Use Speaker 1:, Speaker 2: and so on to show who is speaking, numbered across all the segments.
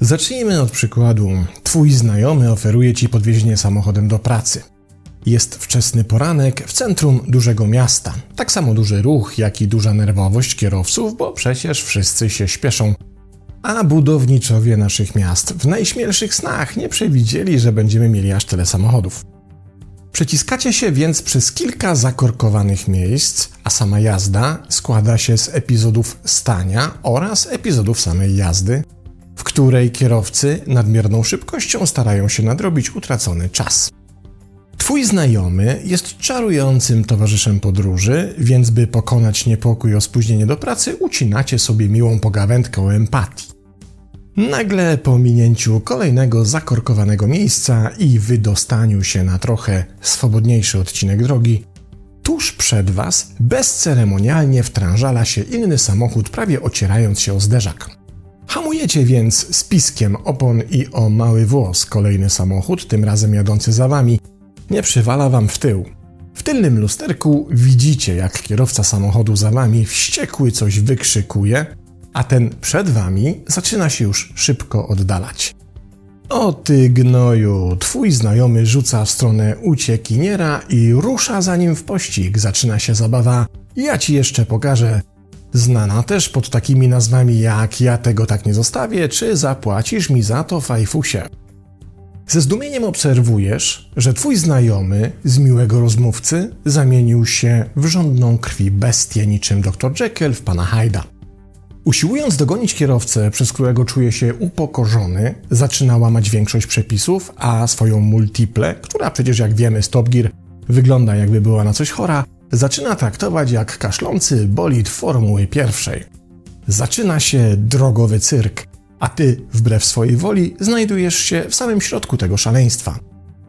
Speaker 1: Zacznijmy od przykładu. Twój znajomy oferuje ci podwiezienie samochodem do pracy. Jest wczesny poranek w centrum dużego miasta. Tak samo duży ruch, jak i duża nerwowość kierowców, bo przecież wszyscy się śpieszą. A budowniczowie naszych miast w najśmielszych snach nie przewidzieli, że będziemy mieli aż tyle samochodów. Przeciskacie się więc przez kilka zakorkowanych miejsc, a sama jazda składa się z epizodów stania oraz epizodów samej jazdy, w której kierowcy nadmierną szybkością starają się nadrobić utracony czas. Twój znajomy jest czarującym towarzyszem podróży, więc by pokonać niepokój o spóźnienie do pracy, ucinacie sobie miłą pogawędkę o empatii. Nagle po minięciu kolejnego zakorkowanego miejsca i wydostaniu się na trochę swobodniejszy odcinek drogi, tuż przed was bezceremonialnie wtrążala się inny samochód, prawie ocierając się o zderzak. Hamujecie więc z piskiem opon i o mały włos kolejny samochód, tym razem jadący za wami, nie przywala wam w tył. W tylnym lusterku widzicie, jak kierowca samochodu za wami wściekły coś wykrzykuje, a ten przed wami zaczyna się już szybko oddalać. O ty gnoju, twój znajomy rzuca w stronę uciekiniera i rusza za nim w pościg. Zaczyna się zabawa. Ja ci jeszcze pokażę, Znana też pod takimi nazwami jak Ja tego tak nie zostawię, czy Zapłacisz mi za to, fajfusie. Ze zdumieniem obserwujesz, że twój znajomy z miłego rozmówcy zamienił się w żądną krwi bestię niczym dr Jekyll w pana Hyda. Usiłując dogonić kierowcę, przez którego czuje się upokorzony, zaczyna łamać większość przepisów, a swoją multiple, która przecież jak wiemy Stop Gear wygląda jakby była na coś chora, zaczyna traktować jak kaszlący bolid Formuły pierwszej. Zaczyna się drogowy cyrk, a ty, wbrew swojej woli, znajdujesz się w samym środku tego szaleństwa.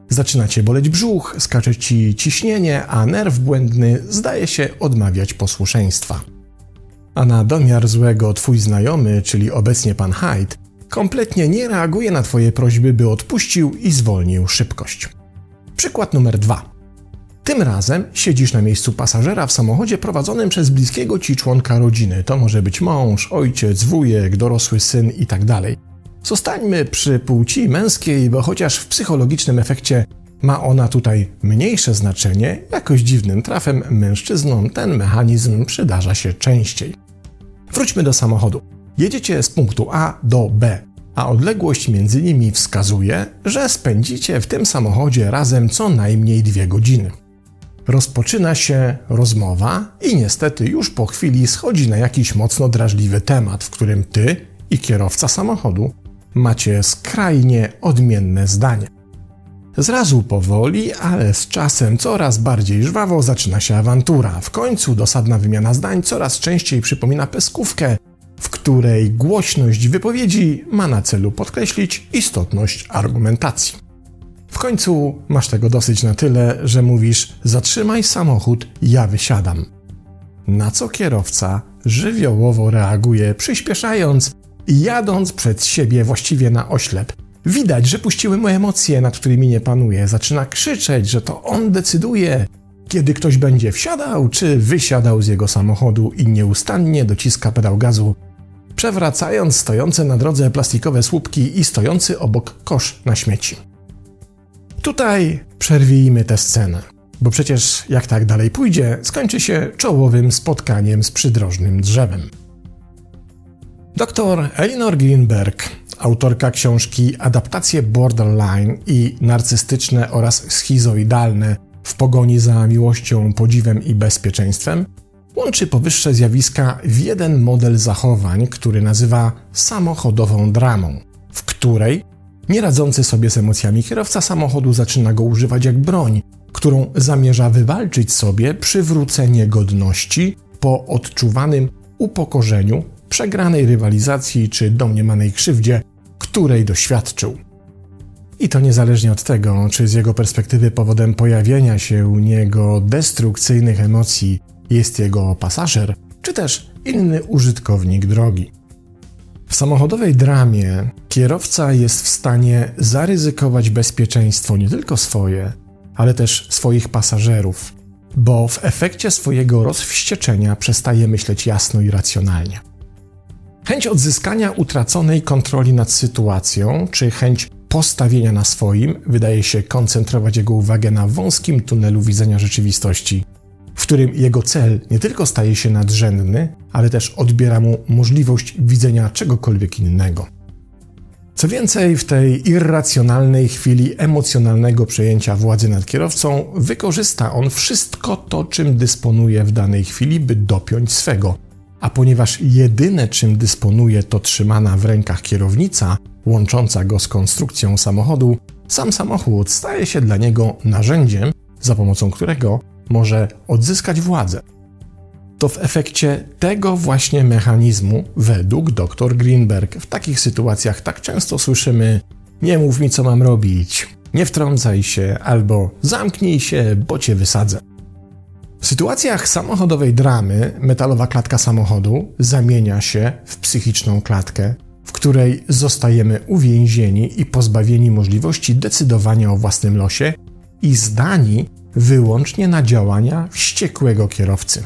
Speaker 1: Zaczyna cię boleć brzuch, skacze ci ciśnienie, a nerw błędny zdaje się odmawiać posłuszeństwa. A na domiar złego twój znajomy, czyli obecnie pan Hyde, kompletnie nie reaguje na twoje prośby, by odpuścił i zwolnił szybkość. Przykład numer dwa. Tym razem siedzisz na miejscu pasażera w samochodzie prowadzonym przez bliskiego ci członka rodziny. To może być mąż, ojciec, wujek, dorosły syn itd. Tak Zostańmy przy płci męskiej, bo chociaż w psychologicznym efekcie ma ona tutaj mniejsze znaczenie, jakoś dziwnym trafem mężczyznom ten mechanizm przydarza się częściej. Wróćmy do samochodu. Jedziecie z punktu A do B, a odległość między nimi wskazuje, że spędzicie w tym samochodzie razem co najmniej dwie godziny. Rozpoczyna się rozmowa i niestety już po chwili schodzi na jakiś mocno drażliwy temat, w którym ty i kierowca samochodu macie skrajnie odmienne zdanie. Zrazu powoli, ale z czasem coraz bardziej żwawo zaczyna się awantura. W końcu dosadna wymiana zdań coraz częściej przypomina peskówkę, w której głośność wypowiedzi ma na celu podkreślić istotność argumentacji. W końcu masz tego dosyć na tyle, że mówisz: Zatrzymaj samochód, ja wysiadam. Na co kierowca żywiołowo reaguje, przyspieszając i jadąc przed siebie właściwie na oślep. Widać, że puściły mu emocje, nad którymi nie panuje. Zaczyna krzyczeć, że to on decyduje, kiedy ktoś będzie wsiadał czy wysiadał z jego samochodu i nieustannie dociska pedał gazu, przewracając stojące na drodze plastikowe słupki i stojący obok kosz na śmieci. Tutaj przerwijmy tę scenę, bo przecież jak tak dalej pójdzie, skończy się czołowym spotkaniem z przydrożnym drzewem. Dr Elinor Greenberg, autorka książki Adaptacje Borderline i narcystyczne oraz schizoidalne w pogoni za miłością, podziwem i bezpieczeństwem, łączy powyższe zjawiska w jeden model zachowań, który nazywa samochodową dramą, w której Nieradzący sobie z emocjami kierowca samochodu zaczyna go używać jak broń, którą zamierza wywalczyć sobie przywrócenie godności po odczuwanym upokorzeniu, przegranej rywalizacji czy domniemanej krzywdzie, której doświadczył. I to niezależnie od tego, czy z jego perspektywy powodem pojawienia się u niego destrukcyjnych emocji jest jego pasażer, czy też inny użytkownik drogi. W samochodowej dramie kierowca jest w stanie zaryzykować bezpieczeństwo nie tylko swoje, ale też swoich pasażerów, bo w efekcie swojego rozwścieczenia przestaje myśleć jasno i racjonalnie. Chęć odzyskania utraconej kontroli nad sytuacją, czy chęć postawienia na swoim wydaje się koncentrować jego uwagę na wąskim tunelu widzenia rzeczywistości, w którym jego cel nie tylko staje się nadrzędny, ale też odbiera mu możliwość widzenia czegokolwiek innego. Co więcej, w tej irracjonalnej chwili emocjonalnego przejęcia władzy nad kierowcą, wykorzysta on wszystko to, czym dysponuje w danej chwili, by dopiąć swego. A ponieważ jedyne, czym dysponuje, to trzymana w rękach kierownica, łącząca go z konstrukcją samochodu, sam samochód staje się dla niego narzędziem, za pomocą którego może odzyskać władzę. To w efekcie tego właśnie mechanizmu, według dr Greenberg, w takich sytuacjach tak często słyszymy: Nie mów mi, co mam robić, nie wtrącaj się, albo zamknij się, bo cię wysadzę. W sytuacjach samochodowej dramy metalowa klatka samochodu zamienia się w psychiczną klatkę, w której zostajemy uwięzieni i pozbawieni możliwości decydowania o własnym losie i zdani wyłącznie na działania wściekłego kierowcy.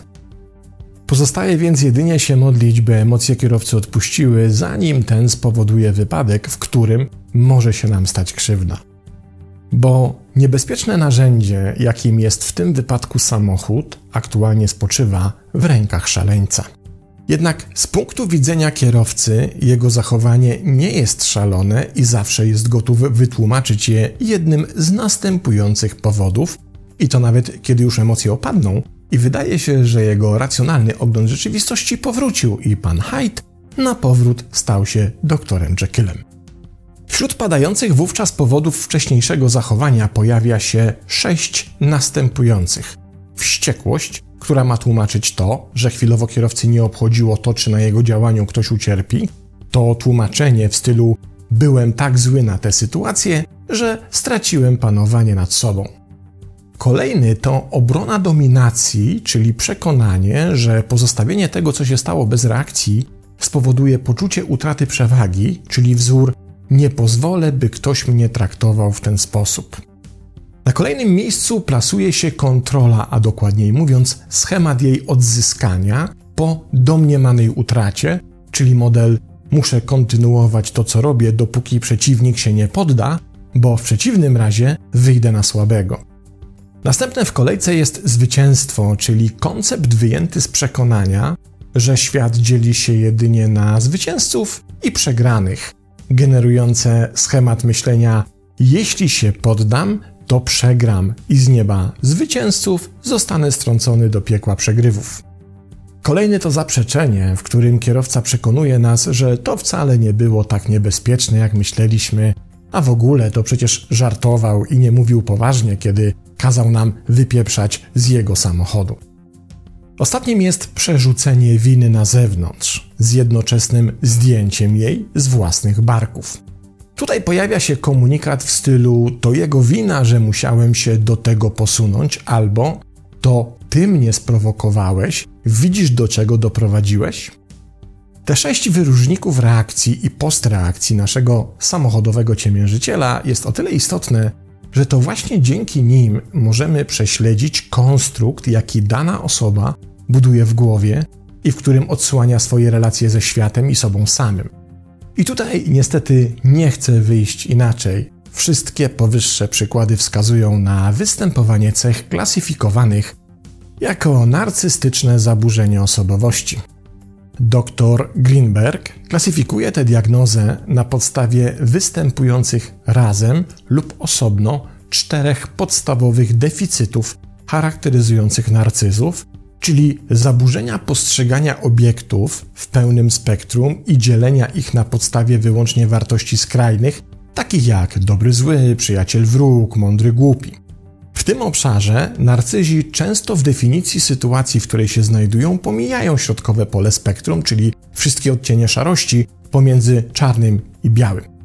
Speaker 1: Pozostaje więc jedynie się modlić, by emocje kierowcy odpuściły, zanim ten spowoduje wypadek, w którym może się nam stać krzywda. Bo niebezpieczne narzędzie, jakim jest w tym wypadku samochód, aktualnie spoczywa w rękach szaleńca. Jednak z punktu widzenia kierowcy jego zachowanie nie jest szalone i zawsze jest gotów wytłumaczyć je jednym z następujących powodów, i to nawet kiedy już emocje opadną, i wydaje się, że jego racjonalny ogląd rzeczywistości powrócił i pan Hyde na powrót stał się doktorem Jekyllem. Wśród padających wówczas powodów wcześniejszego zachowania pojawia się sześć następujących: wściekłość, która ma tłumaczyć to, że chwilowo kierowcy nie obchodziło to, czy na jego działaniu ktoś ucierpi, to tłumaczenie w stylu byłem tak zły na tę sytuację, że straciłem panowanie nad sobą. Kolejny to obrona dominacji, czyli przekonanie, że pozostawienie tego, co się stało bez reakcji, spowoduje poczucie utraty przewagi, czyli wzór nie pozwolę, by ktoś mnie traktował w ten sposób. Na kolejnym miejscu plasuje się kontrola, a dokładniej mówiąc, schemat jej odzyskania po domniemanej utracie, czyli model muszę kontynuować to, co robię, dopóki przeciwnik się nie podda, bo w przeciwnym razie wyjdę na słabego. Następne w kolejce jest zwycięstwo, czyli koncept wyjęty z przekonania, że świat dzieli się jedynie na zwycięzców i przegranych, generujące schemat myślenia: jeśli się poddam, to przegram i z nieba zwycięzców zostanę strącony do piekła przegrywów. Kolejny to zaprzeczenie, w którym kierowca przekonuje nas, że to wcale nie było tak niebezpieczne, jak myśleliśmy, a w ogóle to przecież żartował i nie mówił poważnie, kiedy kazał nam wypieprzać z jego samochodu. Ostatnim jest przerzucenie winy na zewnątrz, z jednoczesnym zdjęciem jej z własnych barków. Tutaj pojawia się komunikat w stylu: To jego wina, że musiałem się do tego posunąć, albo to ty mnie sprowokowałeś, widzisz do czego doprowadziłeś? Te sześć wyróżników reakcji i postreakcji naszego samochodowego ciemiężyciela jest o tyle istotne, że to właśnie dzięki nim możemy prześledzić konstrukt, jaki dana osoba buduje w głowie i w którym odsłania swoje relacje ze światem i sobą samym. I tutaj niestety nie chcę wyjść inaczej. Wszystkie powyższe przykłady wskazują na występowanie cech klasyfikowanych jako narcystyczne zaburzenie osobowości. Dr Greenberg klasyfikuje tę diagnozę na podstawie występujących razem lub osobno czterech podstawowych deficytów charakteryzujących narcyzów, czyli zaburzenia postrzegania obiektów w pełnym spektrum i dzielenia ich na podstawie wyłącznie wartości skrajnych, takich jak dobry zły, przyjaciel wróg, mądry głupi. W tym obszarze narcyzi często w definicji sytuacji, w której się znajdują, pomijają środkowe pole spektrum, czyli wszystkie odcienie szarości pomiędzy czarnym i białym.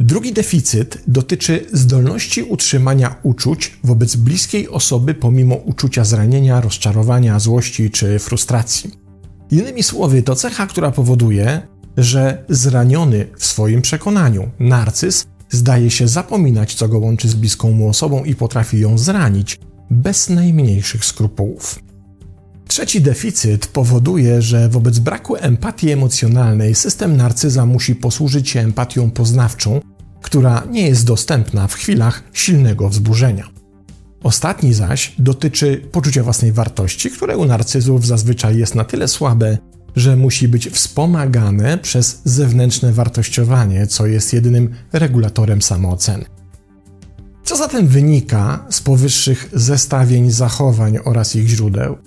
Speaker 1: Drugi deficyt dotyczy zdolności utrzymania uczuć wobec bliskiej osoby pomimo uczucia zranienia, rozczarowania, złości czy frustracji. Innymi słowy, to cecha, która powoduje, że zraniony w swoim przekonaniu narcyz zdaje się zapominać, co go łączy z bliską mu osobą i potrafi ją zranić bez najmniejszych skrupułów. Trzeci deficyt powoduje, że wobec braku empatii emocjonalnej system narcyza musi posłużyć się empatią poznawczą, która nie jest dostępna w chwilach silnego wzburzenia. Ostatni zaś dotyczy poczucia własnej wartości, które u narcyzów zazwyczaj jest na tyle słabe, że musi być wspomagane przez zewnętrzne wartościowanie, co jest jedynym regulatorem samooceny. Co zatem wynika z powyższych zestawień zachowań oraz ich źródeł?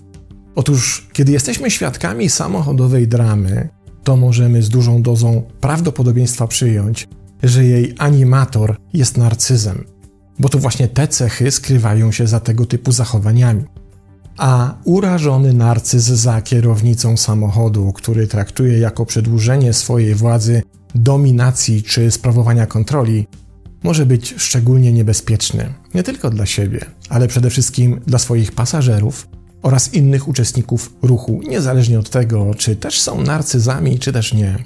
Speaker 1: Otóż, kiedy jesteśmy świadkami samochodowej dramy, to możemy z dużą dozą prawdopodobieństwa przyjąć, że jej animator jest narcyzem, bo to właśnie te cechy skrywają się za tego typu zachowaniami. A urażony narcyz za kierownicą samochodu, który traktuje jako przedłużenie swojej władzy, dominacji czy sprawowania kontroli, może być szczególnie niebezpieczny nie tylko dla siebie, ale przede wszystkim dla swoich pasażerów oraz innych uczestników ruchu, niezależnie od tego, czy też są narcyzami, czy też nie.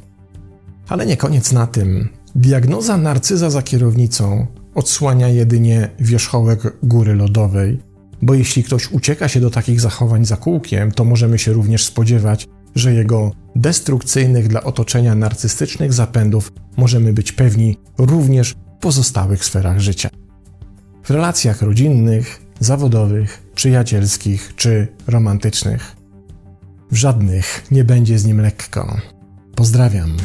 Speaker 1: Ale nie koniec na tym. Diagnoza narcyza za kierownicą odsłania jedynie wierzchołek góry lodowej, bo jeśli ktoś ucieka się do takich zachowań za kółkiem, to możemy się również spodziewać, że jego destrukcyjnych dla otoczenia narcystycznych zapędów możemy być pewni również w pozostałych sferach życia. W relacjach rodzinnych, zawodowych, przyjacielskich czy romantycznych. W żadnych nie będzie z nim lekko. Pozdrawiam.